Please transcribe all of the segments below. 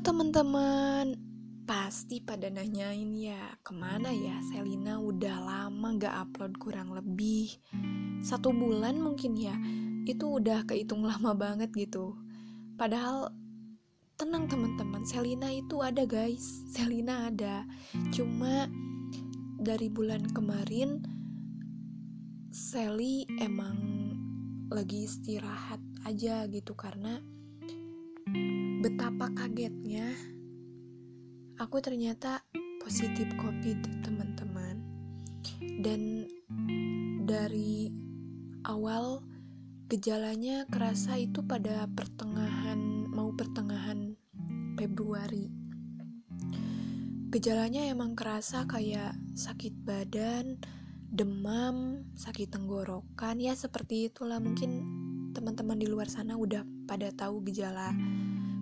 teman-teman, pasti pada nanyain ya ke mana ya Selina? Udah lama gak upload kurang lebih satu bulan mungkin ya. Itu udah kehitung lama banget gitu. Padahal tenang teman-teman Selina itu ada guys. Selina ada. Cuma dari bulan kemarin Sally emang lagi istirahat aja gitu karena betapa kagetnya aku ternyata positif covid teman-teman. Dan dari awal gejalanya kerasa itu pada pertengahan mau pertengahan Februari. Gejalanya emang kerasa kayak sakit badan demam sakit tenggorokan ya seperti itulah. Mungkin teman-teman di luar sana udah pada tahu gejala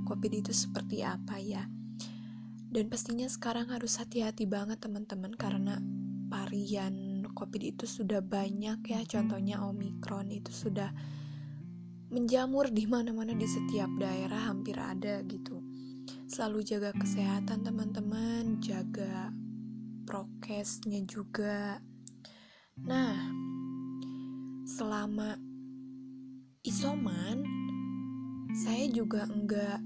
COVID itu seperti apa ya. Dan pastinya sekarang harus hati-hati banget teman-teman karena varian COVID itu sudah banyak ya. Contohnya Omicron itu sudah menjamur di mana-mana di setiap daerah hampir ada gitu. Selalu jaga kesehatan teman-teman, jaga prokesnya juga. Nah, selama isoman saya juga enggak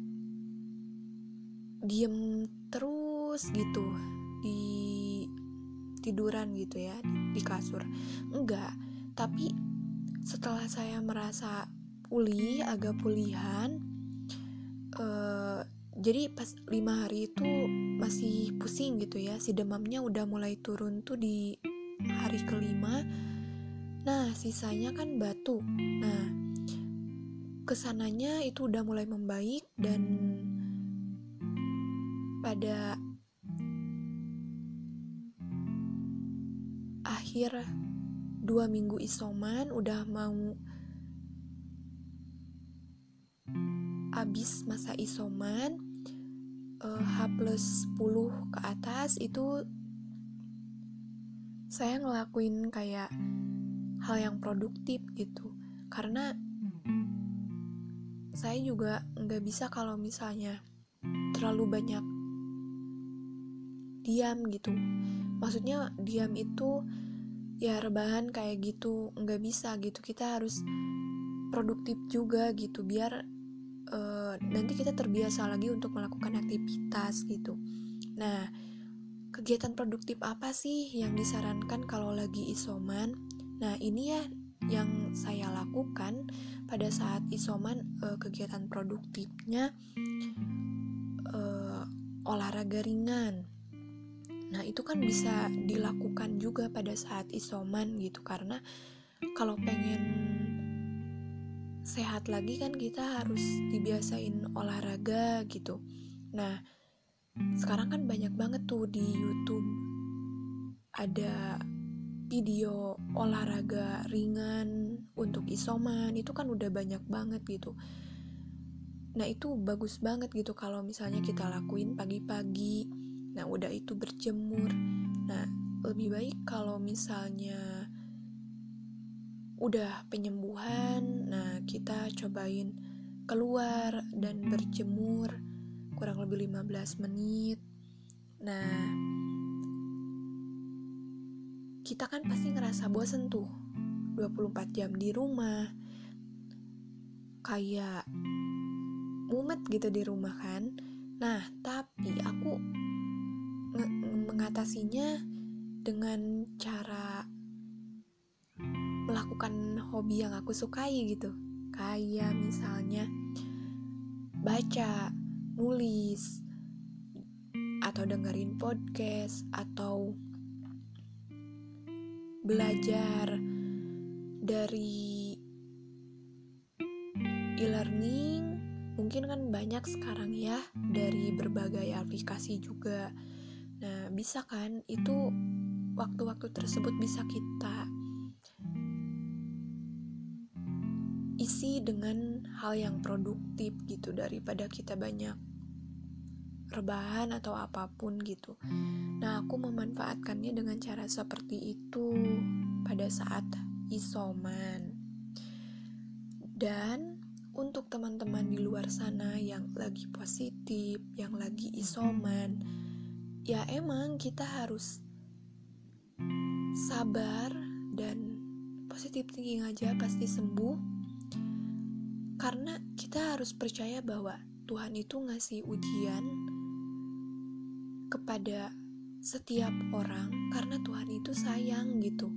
diem terus gitu di tiduran gitu ya di, kasur. Enggak tapi setelah saya merasa pulih agak pulihan uh, jadi pas lima hari itu masih pusing gitu ya si demamnya udah mulai turun tuh di hari kelima. Nah sisanya kan batuk. Nah ke sananya itu udah mulai membaik dan pada akhir dua minggu isoman udah mau habis masa isoman uh, H plus 10 ke atas itu saya ngelakuin kayak hal yang produktif gitu. Karena saya juga nggak bisa kalau misalnya terlalu banyak diam gitu. Maksudnya diam itu ya rebahan kayak gitu nggak bisa gitu. Kita harus produktif juga gitu biar uh, nanti kita terbiasa lagi untuk melakukan aktivitas gitu. Nah kegiatan produktif apa sih yang disarankan kalau lagi isoman? Nah ini ya yang saya lakukan pada saat isoman uh, kegiatan produktifnya uh, olahraga ringan Nah, itu kan bisa dilakukan juga pada saat isoman gitu karena kalau pengen sehat lagi kan kita harus dibiasain olahraga gitu. Nah, sekarang kan banyak banget tuh di YouTube ada video olahraga ringan untuk isoman itu kan udah banyak banget gitu. Nah, itu bagus banget gitu kalau misalnya kita lakuin pagi-pagi Nah, udah itu berjemur. Nah, lebih baik kalau misalnya udah penyembuhan, nah kita cobain keluar dan berjemur kurang lebih 15 menit. Nah, kita kan pasti ngerasa bosen tuh 24 jam di rumah. Kayak mumet gitu di rumah kan. Nah, tapi aku mengatasinya dengan cara melakukan hobi yang aku sukai gitu. Kayak misalnya baca nulis atau dengerin podcast atau belajar dari e-learning. Mungkin kan banyak sekarang ya dari berbagai aplikasi juga Nah, bisa kan itu waktu-waktu tersebut bisa kita isi dengan hal yang produktif gitu daripada kita banyak rebahan atau apa pun gitu. Nah, aku memanfaatkannya dengan cara seperti itu pada saat isoman. Dan untuk teman-teman di luar sana yang lagi positif, yang lagi isoman, ya emang kita harus sabar dan positif thinking aja pasti sembuh. Karena kita harus percaya bahwa Tuhan itu ngasih ujian kepada setiap orang karena Tuhan itu sayang gitu.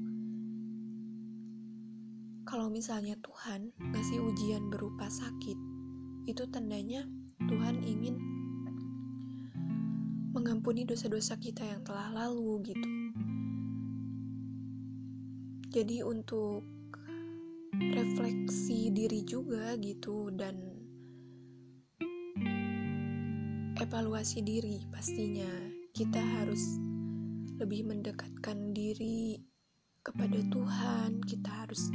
Kalau misalnya Tuhan ngasih ujian berupa sakit, itu tandanya Tuhan ingin mengampuni dosa-dosa kita yang telah lalu gitu. Jadi untuk refleksi diri juga gitu dan evaluasi diri pastinya kita harus lebih mendekatkan diri kepada Tuhan, kita harus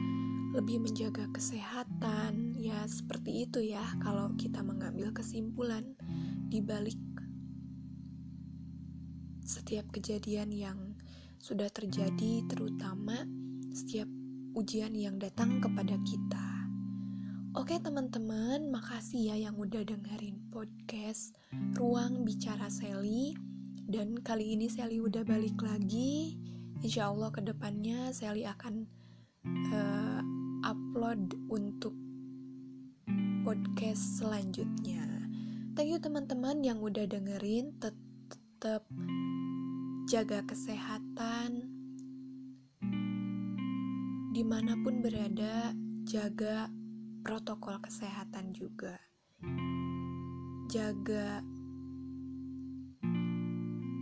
lebih menjaga kesehatan. Ya, seperti itu ya kalau kita mengambil kesimpulan di balik setiap kejadian yang sudah terjadi terutama setiap ujian yang datang kepada kita. Oke teman-teman, makasih ya yang udah dengerin podcast Ruang Bicara Sally. Dan kali ini Sally udah balik lagi. Insya Allah ke depannya Sally akan uh, upload untuk podcast selanjutnya. Thank you teman-teman yang udah dengerin. Tetap jaga kesehatan. Di mana pun berada, jaga protokol kesehatan juga. Jaga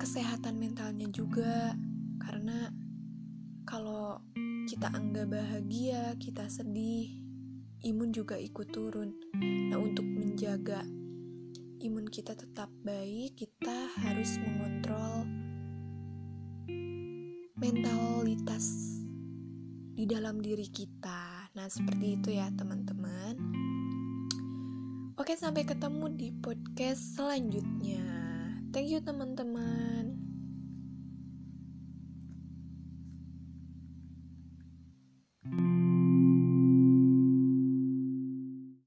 kesehatan mentalnya juga karena kalau kita enggak bahagia, kita sedih, imun juga ikut turun. Nah, untuk menjaga imun kita tetap baik, kita harus mengontrol mentalitas di dalam diri kita. Nah, seperti itu ya, teman-teman. Oke, sampai ketemu di podcast selanjutnya. Thank you teman-teman.